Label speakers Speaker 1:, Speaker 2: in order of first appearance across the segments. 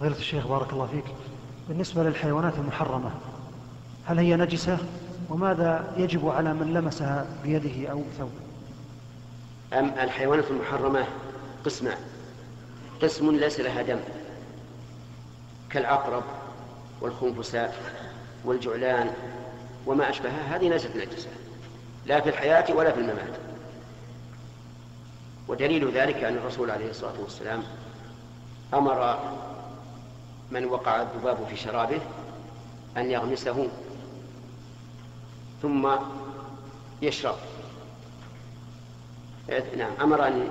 Speaker 1: فضيلة الشيخ بارك الله فيك. بالنسبة للحيوانات المحرمة هل هي نجسة؟ وماذا يجب على من لمسها بيده أو ثوب؟
Speaker 2: أم الحيوانات المحرمة؟ قسمان قسم ليس لها دم. كالعقرب والخنفساء والجعلان وما أشبهها هذه ليست نجسة لا في الحياة ولا في الممات. ودليل ذلك أن الرسول عليه الصلاة والسلام أمر من وقع الذباب في شرابه أن يغمسه ثم يشرب. نعم أمر أن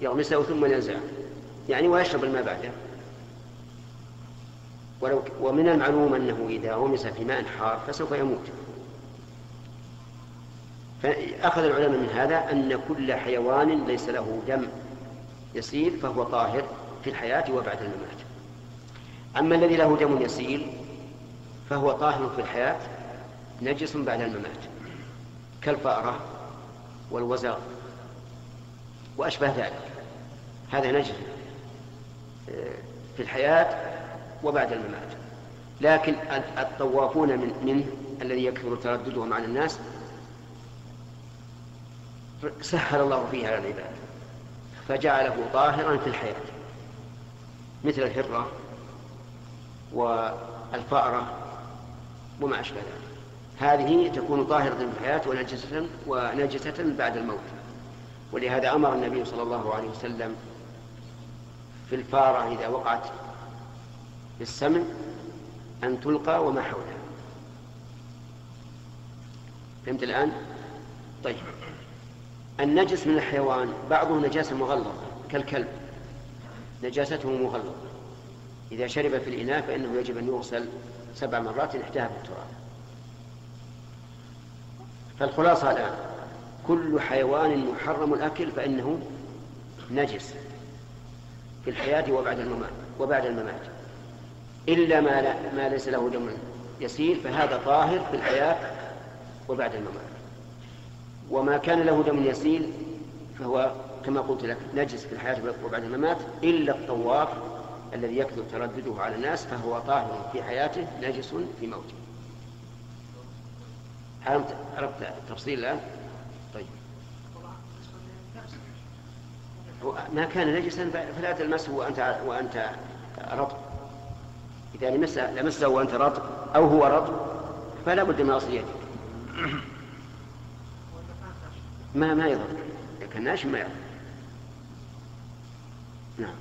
Speaker 2: يغمسه ثم ينزعه يعني ويشرب الماء بعده. ولو ومن المعلوم أنه إذا غمس في ماء حار فسوف يموت. فأخذ العلماء من هذا أن كل حيوان ليس له دم يسيل فهو طاهر في الحياة وبعد الممات. أما الذي له دم يسيل فهو طاهر في الحياة نجس بعد الممات كالفأرة والوزغ وأشبه ذلك. هذا نجس آه، في الحياة وبعد الممات. لكن الطوافون من منه الذي يكثر ترددهم على الناس سهل الله فيه على العباد فجعله طاهرا في الحياة. مثل الهرة والفأرة وما أشبه ذلك. هذه تكون طاهرة في الحياة ونجسة ونجسة بعد الموت. ولهذا أمر النبي صلى الله عليه وسلم في الفأرة إذا وقعت في السمن أن تلقى وما حولها. فهمت الآن؟ طيب. النجس من الحيوان بعضه نجاسة مغلظة كالكلب. نجاسته مغلظة. إذا شرب في الإناء فإنه يجب أن يغسل سبع مرات إحداها بالتراب. فالخلاصة الآن كل حيوان محرم الأكل فإنه نجس في الحياة وبعد الممات وبعد الممات. إلا ما, لا ما ليس له دم يسيل فهذا طاهر في الحياة وبعد الممات. وما كان له دم يسيل فهو كما قلت لك نجس في الحياة وبعد الممات إلا الطواف الذي يكثر تردده على الناس فهو طاهر في حياته نجس في موته. عرفت التفصيل الآن؟ طيب. ما كان نجسا فلا تلمسه وأنت وأنت رطب. إذا لمسه لمسه وأنت رطب أو هو رطب فلا بد من أصل يدك. ما ما يضر. لكن ناشف ما يضر. نعم.